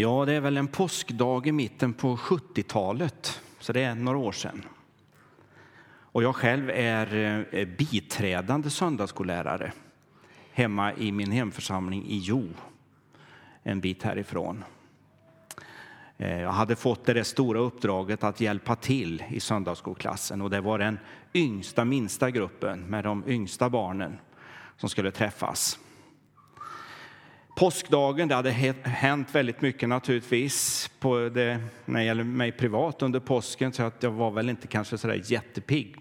Ja, det är väl en påskdag i mitten på 70-talet, så det är några år sedan. Och jag själv är eh, biträdande söndagsskollärare hemma i min hemförsamling i Jo, en bit härifrån. Eh, jag hade fått det stora uppdraget att hjälpa till i söndagsskolklassen och det var den yngsta, minsta gruppen med de yngsta barnen som skulle träffas. Påskdagen, det hade hänt väldigt mycket naturligtvis på det, när det gäller mig privat under påsken så att jag var väl inte kanske sådär jättepigg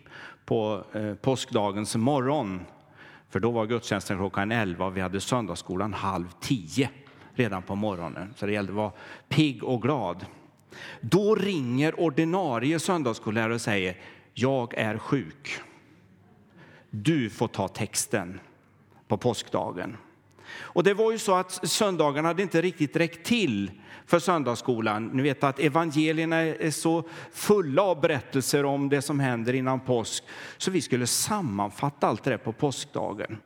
på eh, påskdagens morgon. För då var gudstjänsten klockan 11 och vi hade söndagsskolan halv 10 redan på morgonen. Så det gällde att vara pigg och glad. Då ringer ordinarie söndagsskollärare och säger jag är sjuk. Du får ta texten på påskdagen. Och det var ju så att söndagarna hade inte riktigt räckt till för söndagsskolan. Ni vet att evangelierna är så fulla av berättelser om det som händer innan påsk, så vi skulle sammanfatta allt det på påskdagen.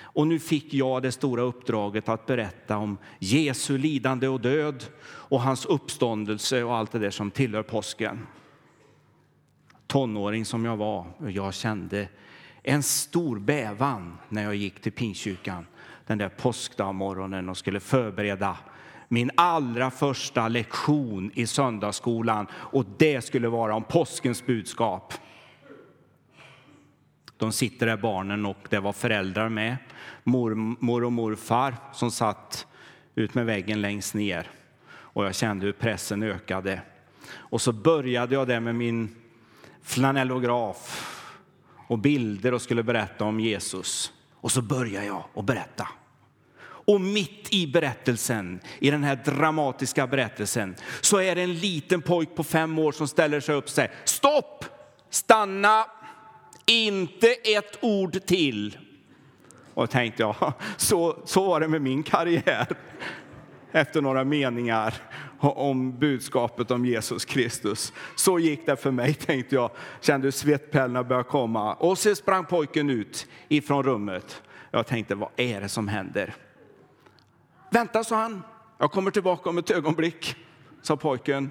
Och nu fick jag det stora uppdraget att berätta om Jesu lidande och död och hans uppståndelse och allt det där som tillhör påsken. Tonåring som jag var, jag kände en stor bävan när jag gick till Pingstkyrkan den där påskdagsmorgonen och skulle förbereda min allra första lektion i söndagsskolan och det skulle vara om påskens budskap. De sitter där barnen och det var föräldrar med, mormor och morfar som satt ut med väggen längst ner och jag kände hur pressen ökade. Och så började jag där med min flanellograf och bilder och skulle berätta om Jesus. Och så börjar jag att berätta. Och mitt i berättelsen, i den här dramatiska berättelsen, så är det en liten pojk på fem år som ställer sig upp och säger stopp, stanna, inte ett ord till. Och tänkte jag, så, så var det med min karriär efter några meningar om budskapet om Jesus Kristus. Så gick det för mig, tänkte jag. Kände hur svettpärlorna började komma. Och så sprang pojken ut ifrån rummet. Jag tänkte, vad är det som händer? Vänta, sa han. Jag kommer tillbaka om ett ögonblick, sa pojken.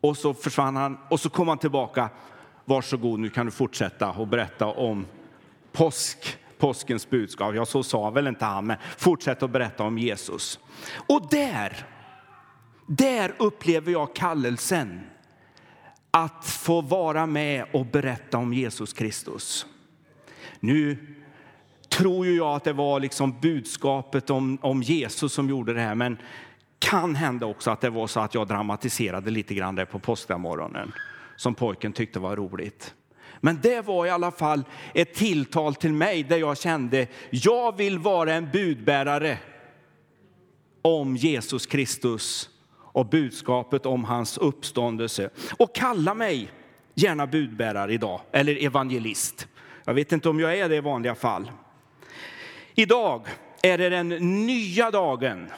Och så försvann han och så kom han tillbaka. Varsågod, nu kan du fortsätta och berätta om påsk, påskens budskap. Ja, så sa väl inte han, men fortsätt att berätta om Jesus. Och där, där upplever jag kallelsen att få vara med och berätta om Jesus Kristus. Nu tror ju jag att det var liksom budskapet om, om Jesus som gjorde det här, men kan hända också att det var så att jag dramatiserade lite grann där på påskmorgonen som pojken tyckte var roligt. Men det var i alla fall ett tilltal till mig där jag kände, jag vill vara en budbärare om Jesus Kristus och budskapet om hans uppståndelse. Och kalla mig gärna budbärare idag, eller evangelist. Jag vet inte om jag är det i vanliga fall. Idag är det den nya dagen,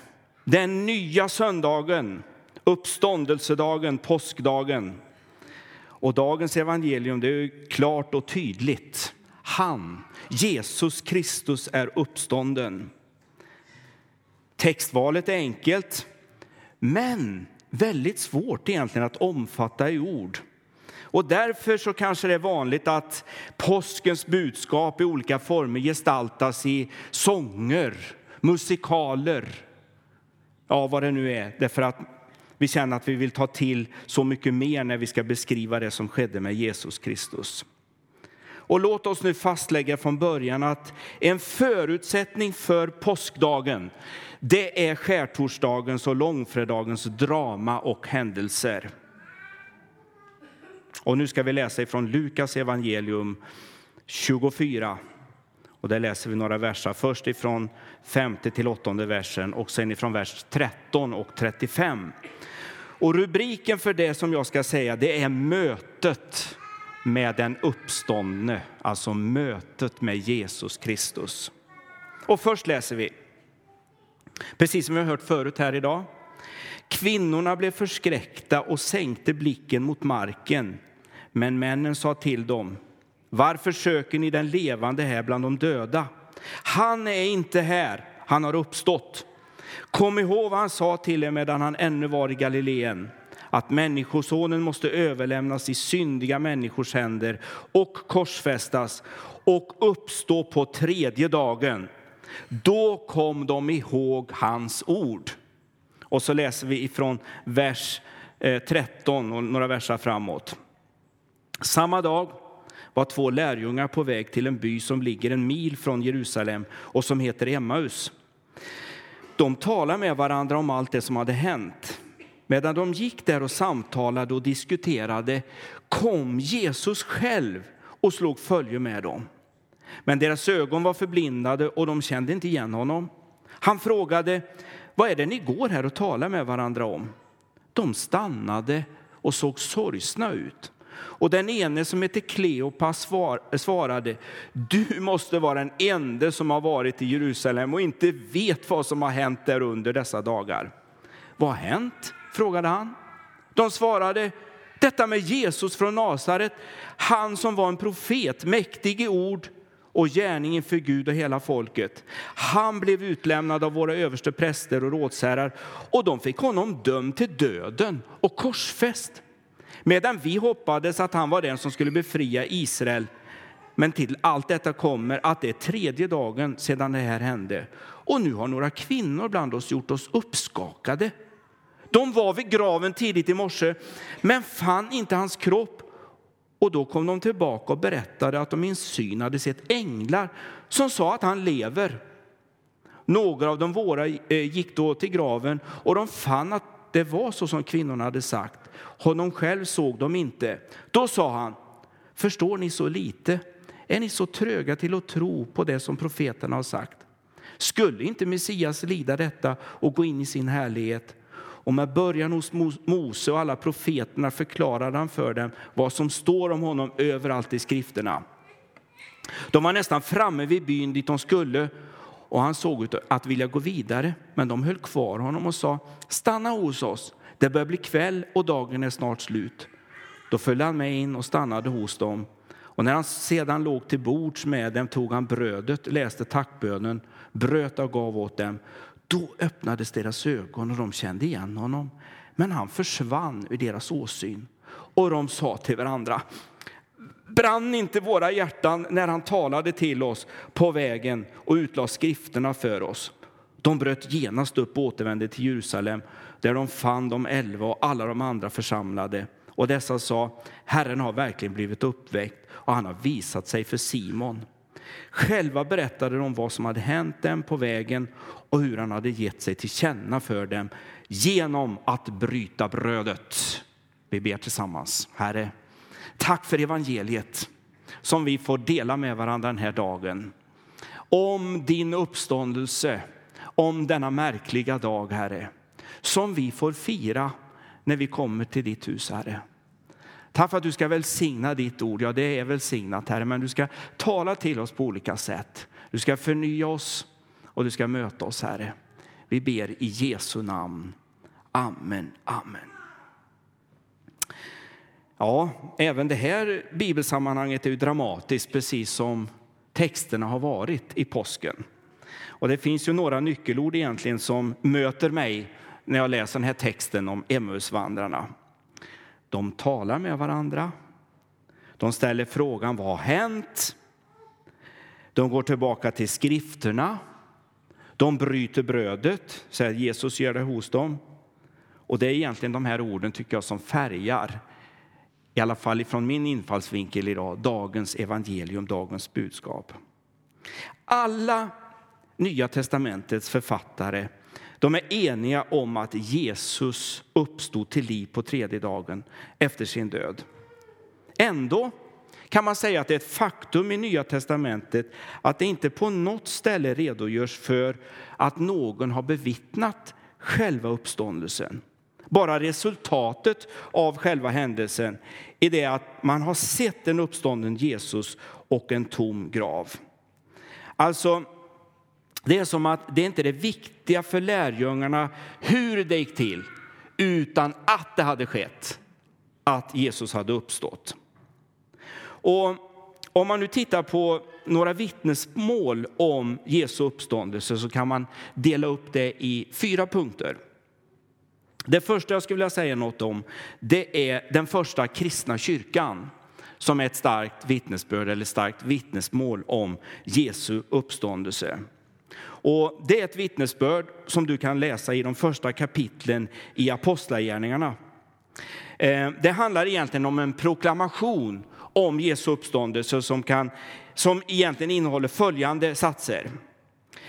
den nya söndagen, uppståndelsedagen, påskdagen. Och dagens evangelium det är klart och tydligt. Han, Jesus Kristus, är uppstånden. Textvalet är enkelt, men väldigt svårt egentligen att omfatta i ord. Och därför så kanske det är vanligt att påskens budskap i olika former gestaltas i sånger, musikaler, ja vad det nu är. Därför att vi känner att vi vill ta till så mycket mer när vi ska beskriva det som skedde med Jesus Kristus. Och låt oss nu fastlägga från början att en förutsättning för påskdagen, det är skärtorsdagens och långfredagens drama och händelser. Och nu ska vi läsa ifrån Lukas evangelium 24. Och där läser vi några verser, först ifrån femte till åttonde versen och sen ifrån vers 13 och 35. Och rubriken för det som jag ska säga, det är mötet med den uppståndne, alltså mötet med Jesus Kristus. Och först läser vi, precis som vi har hört förut här idag. Kvinnorna blev förskräckta och sänkte blicken mot marken. Men männen sa till dem, varför söker ni den levande här bland de döda? Han är inte här, han har uppstått. Kom ihåg vad han sa till er medan han ännu var i Galileen att Människosonen måste överlämnas i syndiga människors händer och korsfästas och uppstå på tredje dagen. Då kom de ihåg hans ord. Och så läser vi ifrån vers eh, 13 och några verser framåt. Samma dag var två lärjungar på väg till en by som ligger en mil från Jerusalem och som heter Emmaus. De talade med varandra om allt det som hade hänt. Medan de gick där och samtalade och diskuterade kom Jesus själv och slog följe med dem. Men deras ögon var förblindade och de kände inte igen honom. Han frågade, vad är det ni går här och talar med varandra om? De stannade och såg sorgsna ut. Och den ene som hette Kleopas svarade, du måste vara den ende som har varit i Jerusalem och inte vet vad som har hänt där under dessa dagar. Vad har hänt? Frågade han. De svarade, detta med Jesus från Nasaret, han som var en profet, mäktig i ord och gärning inför Gud och hela folket. Han blev utlämnad av våra överste präster och rådsherrar och de fick honom dömd till döden och korsfäst. Medan vi hoppades att han var den som skulle befria Israel. Men till allt detta kommer att det är tredje dagen sedan det här hände. Och nu har några kvinnor bland oss gjort oss uppskakade. De var vid graven tidigt i morse, men fann inte hans kropp. Och då kom de tillbaka och berättade att de i en syn hade sett änglar som sa att han lever. Några av de våra eh, gick då till graven och de fann att det var så som kvinnorna hade sagt. Honom själv såg de inte. Då sa han, förstår ni så lite? Är ni så tröga till att tro på det som profeterna har sagt? Skulle inte Messias lida detta och gå in i sin härlighet? Och med början hos Mose och alla profeterna förklarade han för dem vad som står om honom överallt i skrifterna. De var nästan framme vid byn dit de skulle och han såg ut att vilja gå vidare, men de höll kvar honom och sa stanna hos oss. Det börjar bli kväll och dagen är snart slut. Då följde han med in och stannade hos dem. Och när han sedan låg till bords med dem tog han brödet, läste tackbönen, bröt och gav åt dem. Då öppnades deras ögon och de kände igen honom. Men han försvann ur deras åsyn. Och de sa till varandra, brann inte våra hjärtan när han talade till oss på vägen och utlade skrifterna för oss? De bröt genast upp och återvände till Jerusalem där de fann de elva och alla de andra församlade. Och dessa sa, Herren har verkligen blivit uppväckt och han har visat sig för Simon. Själva berättade de vad som hade hänt dem på vägen och hur han hade gett sig till känna för dem genom att bryta brödet. Vi ber tillsammans. Herre, tack för evangeliet som vi får dela med varandra den här dagen. Om din uppståndelse, om denna märkliga dag, Herre, som vi får fira när vi kommer till ditt hus, Herre. Tack för att du ska välsigna ditt ord. Ja, det är välsignat, Herre, men du ska tala till oss på olika sätt. Du ska förnya oss och du ska möta oss, Herre. Vi ber i Jesu namn. Amen, amen. Ja, även det här bibelsammanhanget är ju dramatiskt, precis som texterna har varit i påsken. Och det finns ju några nyckelord egentligen som möter mig när jag läser den här texten om Emmausvandrarna. De talar med varandra. De ställer frågan vad har hänt? De går tillbaka till skrifterna. De bryter brödet, säger Jesus gör det hos dem. Och det är egentligen de här orden tycker jag som färgar, i alla fall från min infallsvinkel idag, dagens evangelium, dagens budskap. Alla Nya testamentets författare de är eniga om att Jesus uppstod till liv på tredje dagen efter sin död. Ändå kan man säga att det är ett faktum i Nya testamentet att det inte på något ställe redogörs för att någon har bevittnat själva uppståndelsen. Bara resultatet av själva händelsen är det att man har sett en uppstånden Jesus och en tom grav. Alltså, det är som att det inte är det viktiga för lärjungarna hur det gick till, utan att det hade skett, att Jesus hade uppstått. Och om man nu tittar på några vittnesmål om Jesu uppståndelse så kan man dela upp det i fyra punkter. Det första jag skulle vilja säga något om det är den första kristna kyrkan som är ett starkt vittnesbörd eller starkt vittnesmål om Jesu uppståndelse. Och det är ett vittnesbörd som du kan läsa i de första kapitlen i Apostlagärningarna. Eh, det handlar egentligen om en proklamation om Jesu uppståndelse som, kan, som egentligen innehåller följande satser.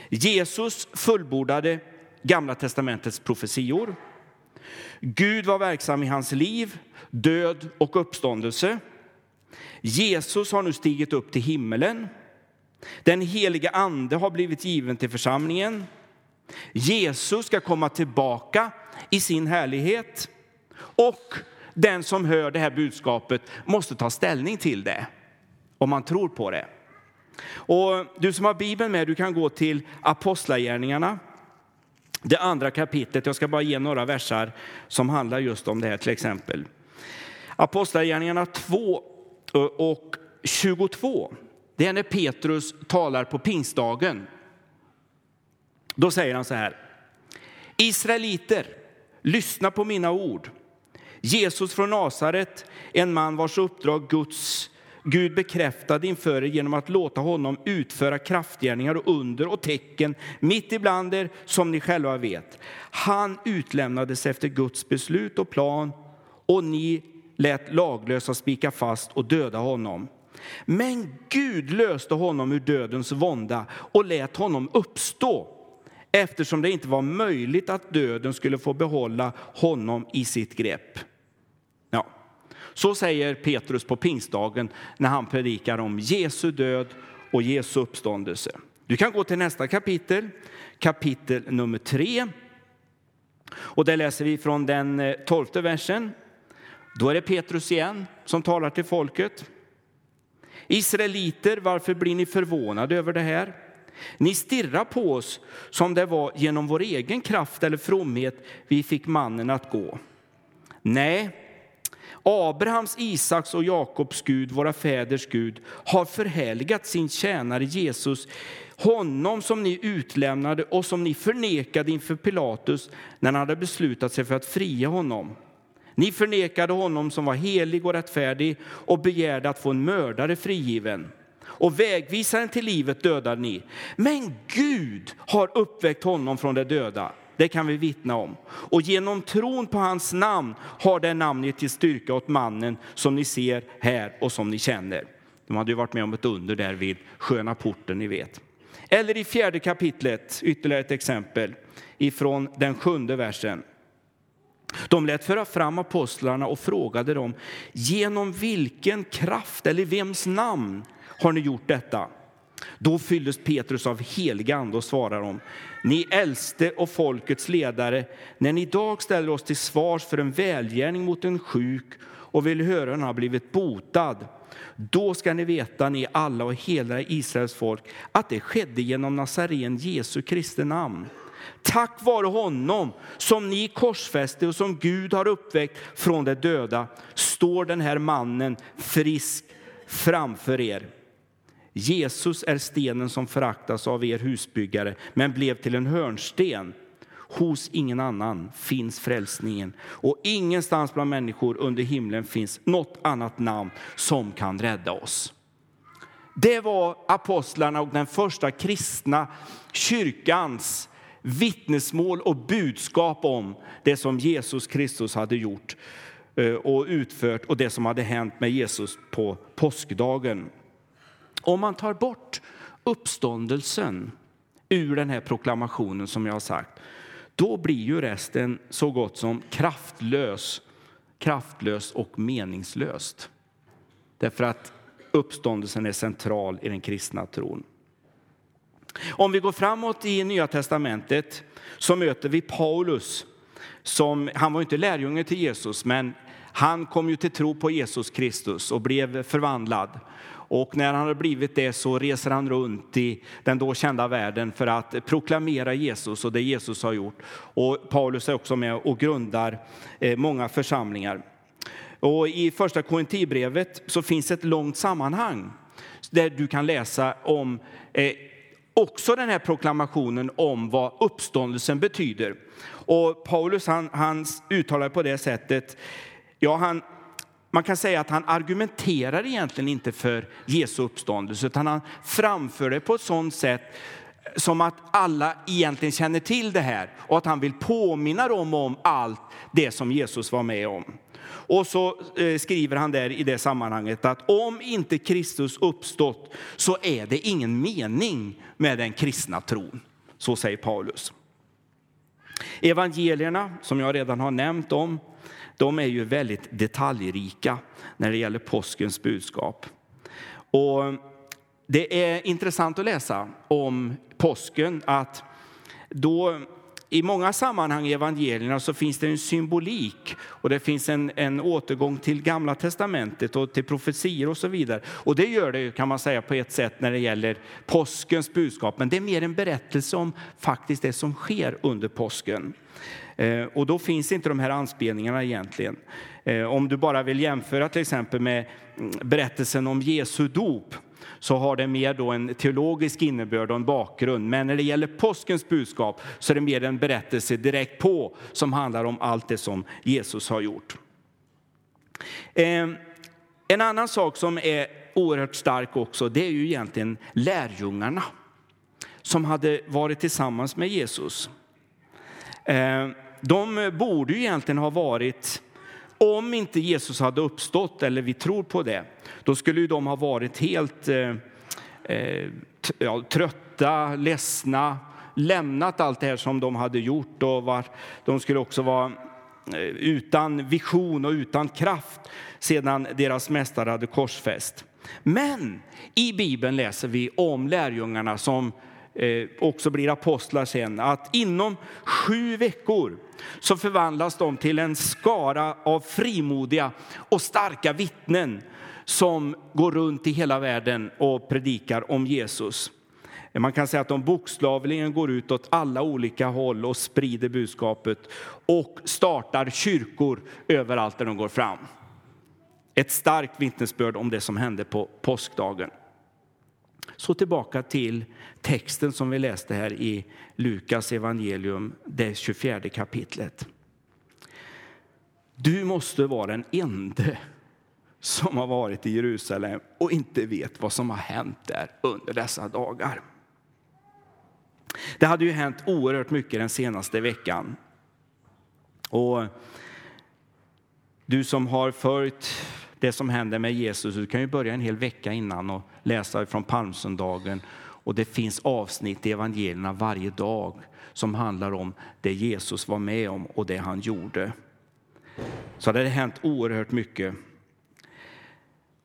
Jesus fullbordade Gamla testamentets profetior. Gud var verksam i hans liv, död och uppståndelse. Jesus har nu stigit upp till himmelen. Den helige Ande har blivit given till församlingen. Jesus ska komma tillbaka i sin härlighet. Och den som hör det här budskapet måste ta ställning till det, om man tror på det. Och du som har Bibeln med, du kan gå till Apostlagärningarna, det andra kapitlet. Jag ska bara ge några versar som handlar just om det här till exempel. Apostlagärningarna 2 och 22. Det är när Petrus talar på pingstdagen. Då säger han så här. Israeliter, lyssna på mina ord. Jesus från Nasaret, en man vars uppdrag Guds Gud bekräftade inför er genom att låta honom utföra kraftgärningar och under och tecken mitt ibland er, som ni själva vet. Han utlämnades efter Guds beslut och plan och ni lät laglösa spika fast och döda honom. Men Gud löste honom ur dödens vånda och lät honom uppstå eftersom det inte var möjligt att döden skulle få behålla honom i sitt grepp. Ja. Så säger Petrus på pingstdagen när han predikar om Jesu död och Jesu uppståndelse. Du kan gå till nästa kapitel, kapitel nummer 3. Och där läser vi från den eh, tolfte versen. Då är det Petrus igen som talar till folket. Israeliter, varför blir ni förvånade över det här? Ni stirrar på oss som det var genom vår egen kraft eller fromhet vi fick mannen att gå. Nej, Abrahams, Isaks och Jakobs Gud, våra fäders Gud, har förhärligat sin tjänare Jesus, honom som ni utlämnade och som ni förnekade inför Pilatus när han hade beslutat sig för att fria honom. Ni förnekade honom som var helig och rättfärdig och begärde att få en mördare frigiven. Och vägvisaren till livet dödade ni. Men Gud har uppväckt honom från de döda. Det kan vi vittna om. Och genom tron på hans namn har det namnet till styrka åt mannen som ni ser här och som ni känner. De hade ju varit med om ett under där vid sköna porten, ni vet. Eller i fjärde kapitlet, ytterligare ett exempel ifrån den sjunde versen. De lät föra fram apostlarna och frågade dem genom vilken kraft eller vems namn har ni gjort detta? Då fylldes Petrus av helig ande och svarade dem ni äldste och folkets ledare, när ni idag ställer oss till svars för en välgärning mot en sjuk och vill höra hur han har blivit botad, då ska ni veta, ni alla och hela Israels folk, att det skedde genom Nazaren Jesu Kristi namn. Tack vare honom som ni korsfäste och som Gud har uppväckt från de döda står den här mannen frisk framför er. Jesus är stenen som föraktas av er husbyggare men blev till en hörnsten. Hos ingen annan finns frälsningen och ingenstans bland människor under himlen finns något annat namn som kan rädda oss. Det var apostlarna och den första kristna kyrkans vittnesmål och budskap om det som Jesus Kristus hade gjort eh, och utfört och det som hade hänt med Jesus på påskdagen. Om man tar bort uppståndelsen ur den här proklamationen som jag har sagt, då blir ju resten så gott som kraftlös, kraftlös och meningslöst. Därför att uppståndelsen är central i den kristna tron. Om vi går framåt i Nya testamentet så möter vi Paulus. Som, han var inte lärjunge till Jesus, men han kom ju till tro på Jesus Kristus och blev förvandlad. Och när han har blivit det så reser han runt i den då kända världen för att proklamera Jesus och det Jesus har gjort. Och Paulus är också med och grundar eh, många församlingar. Och I första Korintierbrevet så finns ett långt sammanhang där du kan läsa om eh, också den här proklamationen om vad uppståndelsen betyder. Och Paulus han, han uttalar på det sättet, ja han, man kan säga att han argumenterar egentligen inte för Jesu uppståndelse, utan han framför det på ett sådant sätt som att alla egentligen känner till det här och att han vill påminna dem om allt det som Jesus var med om. Och så eh, skriver han där i det sammanhanget att om inte Kristus uppstått så är det ingen mening med den kristna tron. Så säger Paulus. Evangelierna, som jag redan har nämnt om, de är ju väldigt detaljrika när det gäller påskens budskap. Och det är intressant att läsa om påsken att då i många sammanhang i evangelierna så finns det en symbolik och det finns en, en återgång till Gamla testamentet och till profetier och så vidare. Och det gör det kan man säga på ett sätt när det gäller påskens budskap, men det är mer en berättelse om faktiskt det som sker under påsken. Eh, och då finns inte de här anspelningarna egentligen. Eh, om du bara vill jämföra till exempel med mm, berättelsen om Jesu dop så har det mer då en teologisk innebörd och en bakgrund. Men när det gäller påskens budskap så är det mer en berättelse direkt på som handlar om allt det som Jesus har gjort. Eh, en annan sak som är oerhört stark också, det är ju egentligen lärjungarna som hade varit tillsammans med Jesus. Eh, de borde ju egentligen ha varit om inte Jesus hade uppstått, eller vi tror på det, då skulle de ha varit helt eh, eh ja, trötta, ledsna, lämnat allt det här som de hade gjort och var, de skulle också vara eh, utan vision och utan kraft sedan deras mästare hade korsfäst. Men i Bibeln läser vi om lärjungarna som Eh, också blir apostlar sen, att inom sju veckor så förvandlas de till en skara av frimodiga och starka vittnen som går runt i hela världen och predikar om Jesus. Eh, man kan säga att de bokstavligen går ut åt alla olika håll och sprider budskapet och startar kyrkor överallt där de går fram. Ett starkt vittnesbörd om det som hände på påskdagen. Så tillbaka till texten som vi läste här i Lukas evangelium, det 24 kapitlet. Du måste vara den ende som har varit i Jerusalem och inte vet vad som har hänt där under dessa dagar. Det hade ju hänt oerhört mycket den senaste veckan. Och du som har följt det som händer med Jesus. Du kan ju börja en hel vecka innan och läsa från palmsöndagen. Och det finns avsnitt i evangelierna varje dag som handlar om det Jesus var med om och det han gjorde. Så det har hänt oerhört mycket.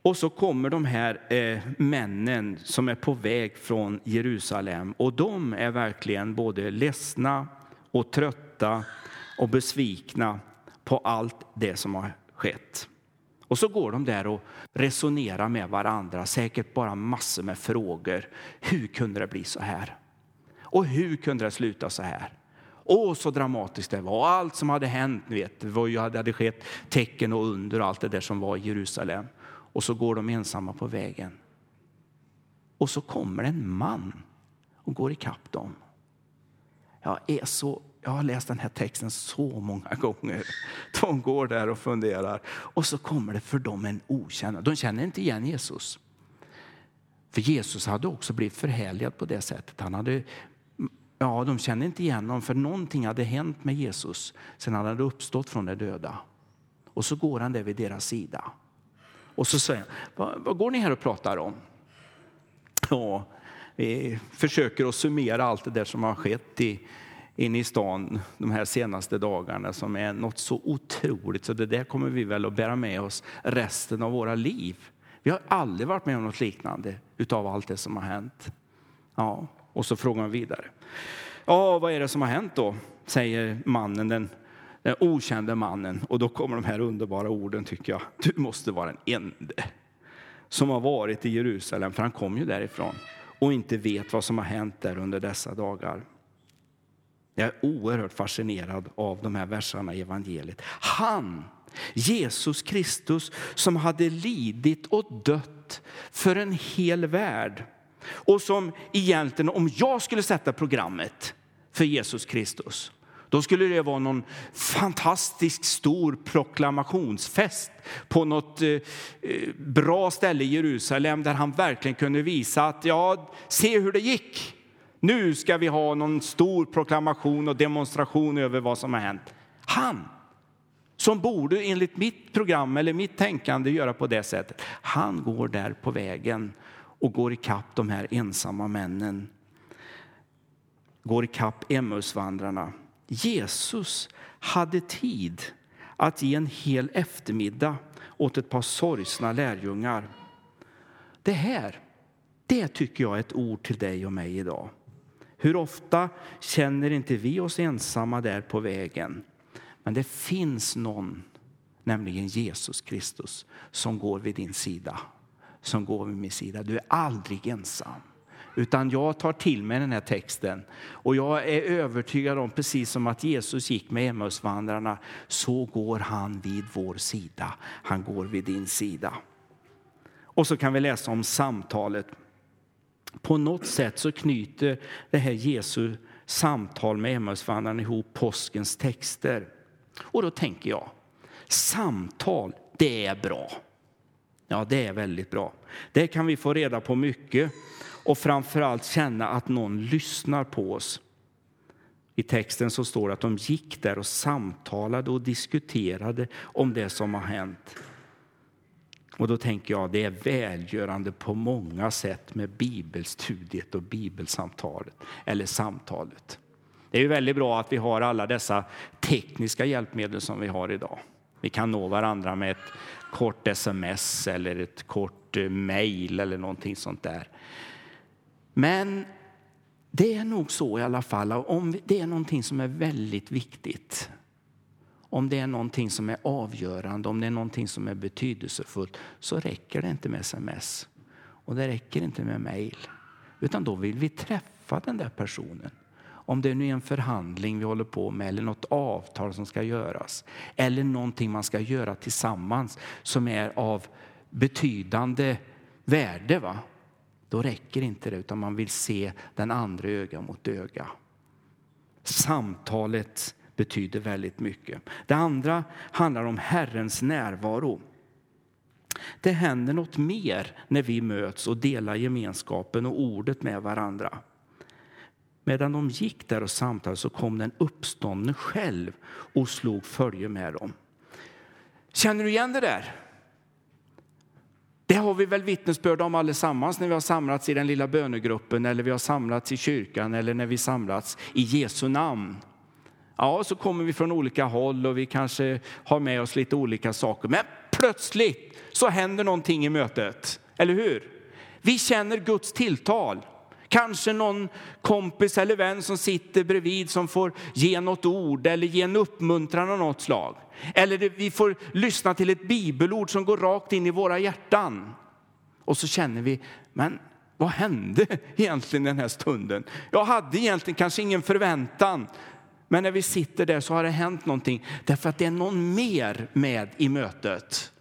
Och så kommer de här eh, männen som är på väg från Jerusalem och de är verkligen både ledsna och trötta och besvikna på allt det som har skett. Och så går de där och resonerar med varandra, säkert bara massor med frågor. Hur kunde det bli så här? Och hur kunde det sluta så här? Åh, så dramatiskt det var. Allt som hade hänt, vet, det var ju, hade skett tecken och under och allt det där som var i Jerusalem. Och så går de ensamma på vägen. Och så kommer en man och går ikapp dem. Jag är så jag har läst den här texten så många gånger. De går där och funderar och så kommer det för dem en okänd. De känner inte igen Jesus. För Jesus hade också blivit förhärligad på det sättet. Han hade, ja, de känner inte igen honom för någonting hade hänt med Jesus sen han hade uppstått från de döda. Och så går han där vid deras sida. Och så säger han, vad, vad går ni här och pratar om? Ja, vi försöker att summera allt det där som har skett i inne i stan de här senaste dagarna som är något så otroligt så det där kommer vi väl att bära med oss resten av våra liv. Vi har aldrig varit med om något liknande utav allt det som har hänt. Ja, och så frågar man vidare. Ja, vad är det som har hänt då? Säger mannen, den, den okände mannen. Och då kommer de här underbara orden tycker jag. Du måste vara den ende som har varit i Jerusalem, för han kom ju därifrån och inte vet vad som har hänt där under dessa dagar. Jag är oerhört fascinerad av de här verserna i evangeliet. Han, Jesus Kristus, som hade lidit och dött för en hel värld och som egentligen, om jag skulle sätta programmet för Jesus Kristus då skulle det vara någon fantastisk stor proklamationsfest på något eh, eh, bra ställe i Jerusalem där han verkligen kunde visa att ja, se hur det gick. Nu ska vi ha någon stor proklamation och demonstration över vad som har hänt. Han som borde, enligt mitt program eller mitt tänkande, göra på det sättet. Han går där på vägen och går i kapp de här ensamma männen. Går i ikapp Emmausvandrarna. Jesus hade tid att ge en hel eftermiddag åt ett par sorgsna lärjungar. Det här, det tycker jag är ett ord till dig och mig idag. Hur ofta känner inte vi oss ensamma där på vägen? Men det finns någon, nämligen Jesus Kristus, som går vid din sida. Som går vid min sida. Du är aldrig ensam. Utan jag tar till mig den här texten. Och jag är övertygad om, precis som att Jesus gick med Emmausvandrarna, så går han vid vår sida. Han går vid din sida. Och så kan vi läsa om samtalet på något sätt så knyter det här Jesu samtal med Emmausvandrarna ihop påskens texter. Och då tänker jag, samtal, det är bra. Ja, det är väldigt bra. Där kan vi få reda på mycket och framför känna att någon lyssnar på oss. I texten så står det att de gick där och samtalade och diskuterade om det som har hänt. Och då tänker jag det är välgörande på många sätt med bibelstudiet och bibelsamtalet, eller samtalet. Det är ju väldigt bra att vi har alla dessa tekniska hjälpmedel som vi har idag. Vi kan nå varandra med ett kort sms eller ett kort eh, mejl eller någonting sånt där. Men det är nog så i alla fall. Om det är någonting som är väldigt viktigt om det är någonting som är avgörande, om det är någonting som är betydelsefullt så räcker det inte med sms och det räcker inte med mejl. Utan då vill vi träffa den där personen. Om det nu är en förhandling vi håller på med eller något avtal som ska göras eller någonting man ska göra tillsammans som är av betydande värde. Va? Då räcker inte det utan man vill se den andra öga mot öga. Samtalet betyder väldigt mycket. Det andra handlar om Herrens närvaro. Det händer något mer när vi möts och delar gemenskapen och ordet med varandra. Medan de gick där och samtalade så kom den uppståndne själv och slog följe med dem. Känner du igen det där? Det har vi väl vittnesbörd om allesammans när vi har samlats i den lilla bönegruppen eller vi har samlats i kyrkan eller när vi samlats i Jesu namn ja, så kommer vi från olika håll och vi kanske har med oss lite olika saker. Men plötsligt så händer någonting i mötet, eller hur? Vi känner Guds tilltal. Kanske någon kompis eller vän som sitter bredvid som får ge något ord eller ge en uppmuntran av något slag. Eller vi får lyssna till ett bibelord som går rakt in i våra hjärtan. Och så känner vi, men vad hände egentligen den här stunden? Jag hade egentligen kanske ingen förväntan, men när vi sitter där så har det hänt någonting därför att det är någon mer med i mötet.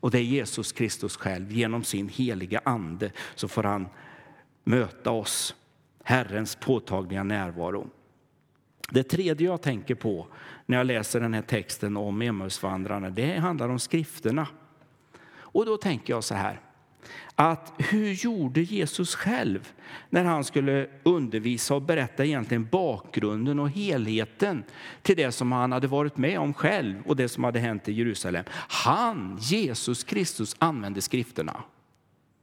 Och det är Jesus Kristus själv. Genom sin heliga ande så får han möta oss. Herrens påtagliga närvaro. Det tredje jag tänker på när jag läser den här texten om Emmausvandrarna, handlar om skrifterna. Och då tänker jag så här att hur gjorde Jesus själv när han skulle undervisa och berätta egentligen bakgrunden och helheten till det som han hade varit med om själv och det som hade hänt i Jerusalem. Han, Jesus Kristus, använde skrifterna.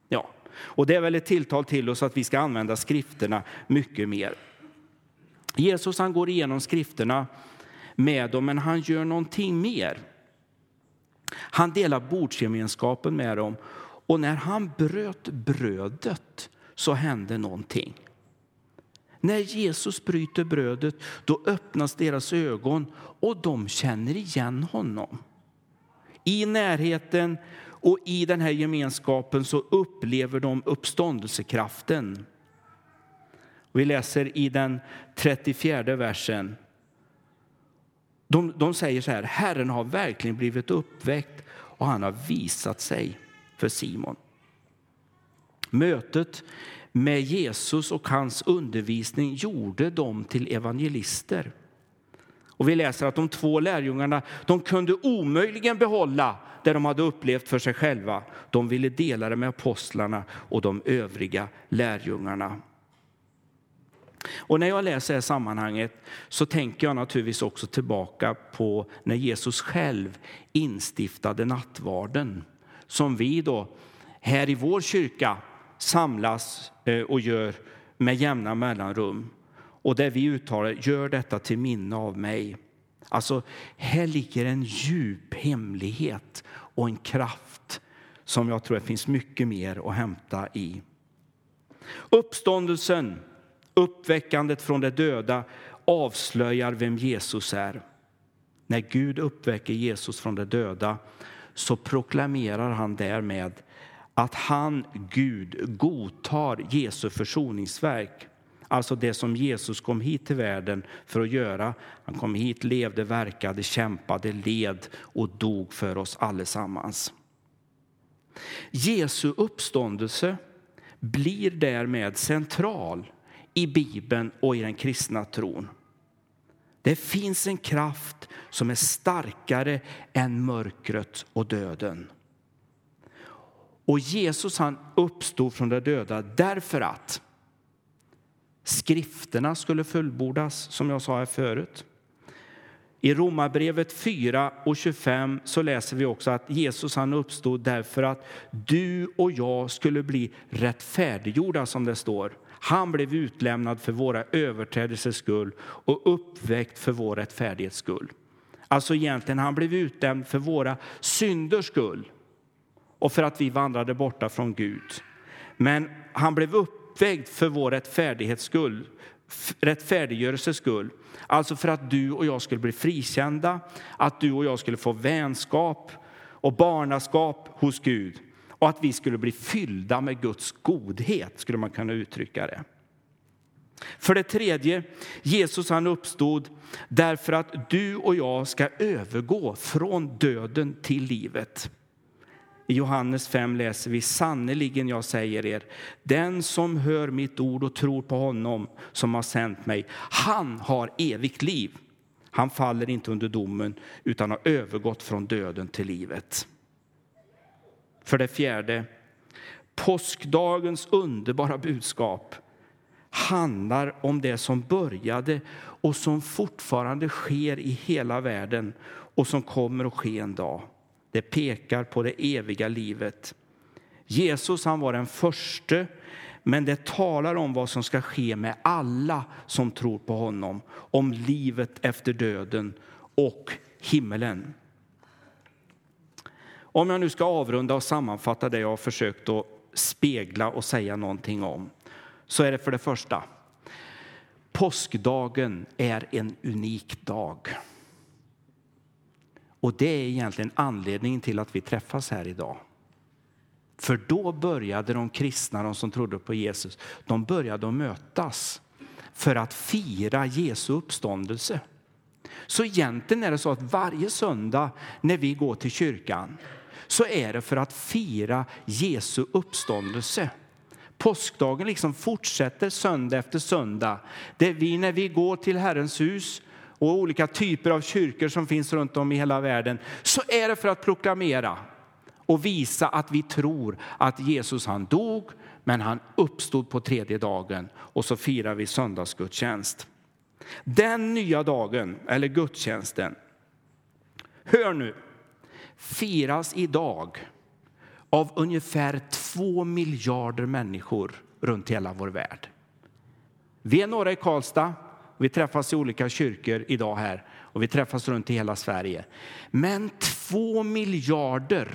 Ja, och det är väl ett tilltal till oss att vi ska använda skrifterna mycket mer. Jesus han går igenom skrifterna med dem, men han gör någonting mer. Han delar bordsgemenskapen med dem och när han bröt brödet så hände någonting. När Jesus bryter brödet då öppnas deras ögon och de känner igen honom. I närheten och i den här gemenskapen så upplever de uppståndelsekraften. Vi läser i den 34 versen. De, de säger så här, Herren har verkligen blivit uppväckt och han har visat sig för Simon. Mötet med Jesus och hans undervisning gjorde dem till evangelister. Och vi läser att de två lärjungarna de kunde omöjligen behålla det de hade upplevt för sig själva. De ville dela det med apostlarna och de övriga lärjungarna. Och när jag läser det här sammanhanget så tänker jag naturligtvis också tillbaka på när Jesus själv instiftade nattvarden som vi då här i vår kyrka samlas eh, och gör med jämna mellanrum och där vi uttalar gör detta till minne av mig. Alltså, här ligger en djup hemlighet och en kraft som jag tror det finns mycket mer att hämta i. Uppståndelsen, uppväckandet från de döda avslöjar vem Jesus är. När Gud uppväcker Jesus från de döda så proklamerar han därmed att han, Gud, godtar Jesu försoningsverk. Alltså det som Jesus kom hit till världen för att göra. Han kom hit, levde, verkade, kämpade, led och dog för oss allesammans. Jesu uppståndelse blir därmed central i Bibeln och i den kristna tron. Det finns en kraft som är starkare än mörkret och döden. Och Jesus han uppstod från de döda därför att skrifterna skulle fullbordas, som jag sa här förut. I Romarbrevet 4 och 25 så läser vi också att Jesus han uppstod därför att du och jag skulle bli rättfärdiggjorda, som det står. Han blev utlämnad för våra överträdelsers skull och uppväckt för vår rättfärdighets skull. Alltså egentligen, han blev utlämnad för våra synders skull och för att vi vandrade borta från Gud. Men han blev uppväckt för vår rättfärdighets skull, rättfärdiggörelses skull. Alltså för att du och jag skulle bli frikända, att du och jag skulle få vänskap och barnaskap hos Gud och att vi skulle bli fyllda med Guds godhet, skulle man kunna uttrycka det. För det tredje, Jesus han uppstod därför att du och jag ska övergå från döden till livet. I Johannes 5 läser vi sannerligen, jag säger er, den som hör mitt ord och tror på honom som har sänt mig, han har evigt liv. Han faller inte under domen utan har övergått från döden till livet. För det fjärde, påskdagens underbara budskap handlar om det som började och som fortfarande sker i hela världen och som kommer att ske en dag. Det pekar på det eviga livet. Jesus han var den förste, men det talar om vad som ska ske med alla som tror på honom, om livet efter döden och himmelen. Om jag nu ska avrunda och sammanfatta det jag har försökt att spegla och säga någonting om, så är det för det första, påskdagen är en unik dag. Och det är egentligen anledningen till att vi träffas här idag. För då började de kristna, de som trodde på Jesus, de började att mötas för att fira Jesu uppståndelse. Så egentligen är det så att varje söndag när vi går till kyrkan så är det för att fira Jesu uppståndelse. Påskdagen liksom fortsätter söndag efter söndag. Det vi, när vi går till Herrens hus och olika typer av kyrkor som finns runt om i hela världen så är det för att proklamera och visa att vi tror att Jesus han dog men han uppstod på tredje dagen och så firar vi söndagsgudstjänst. Den nya dagen, eller gudstjänsten, hör nu, firas idag av ungefär två miljarder människor runt hela vår värld. Vi är några i Karlstad, vi träffas i olika kyrkor idag här och vi träffas runt i hela Sverige. Men två miljarder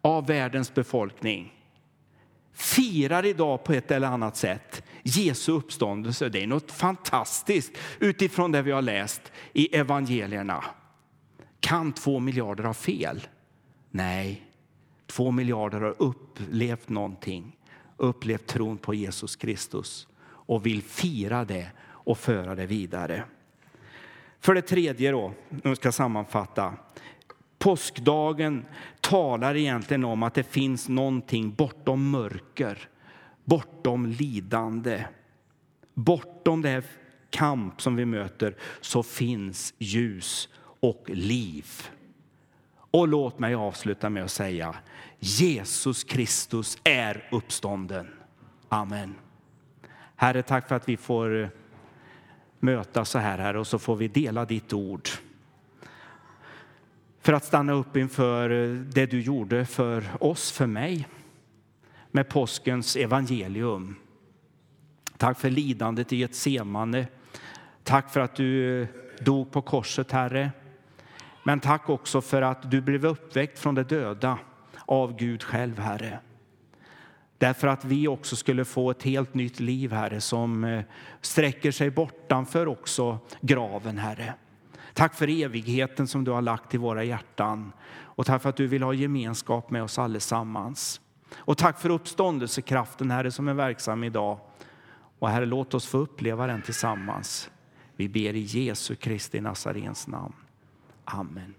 av världens befolkning firar idag på ett eller annat sätt Jesu uppståndelse. Det är något fantastiskt utifrån det vi har läst i evangelierna. Kan två miljarder ha fel? Nej, två miljarder har upplevt någonting, upplevt tron på Jesus Kristus och vill fira det och föra det vidare. För det tredje då, nu ska jag sammanfatta. Påskdagen talar egentligen om att det finns någonting bortom mörker, bortom lidande, bortom det här kamp som vi möter så finns ljus och liv. Och låt mig avsluta med att säga Jesus Kristus är uppstånden. Amen. Herre, tack för att vi får mötas så här, Herre, och så får vi dela ditt ord. För att stanna upp inför det du gjorde för oss, för mig, med påskens evangelium. Tack för lidandet i ett semane. Tack för att du dog på korset, Herre. Men tack också för att du blev uppväckt från de döda av Gud själv, Herre. Därför att vi också skulle få ett helt nytt liv, Herre, som eh, sträcker sig bortanför också graven, Herre. Tack för evigheten som du har lagt i våra hjärtan och tack för att du vill ha gemenskap med oss allesammans. Och tack för uppståndelsekraften, Herre, som är verksam idag. Och Herre, låt oss få uppleva den tillsammans. Vi ber i Jesu Kristi Nazarens namn. Amen.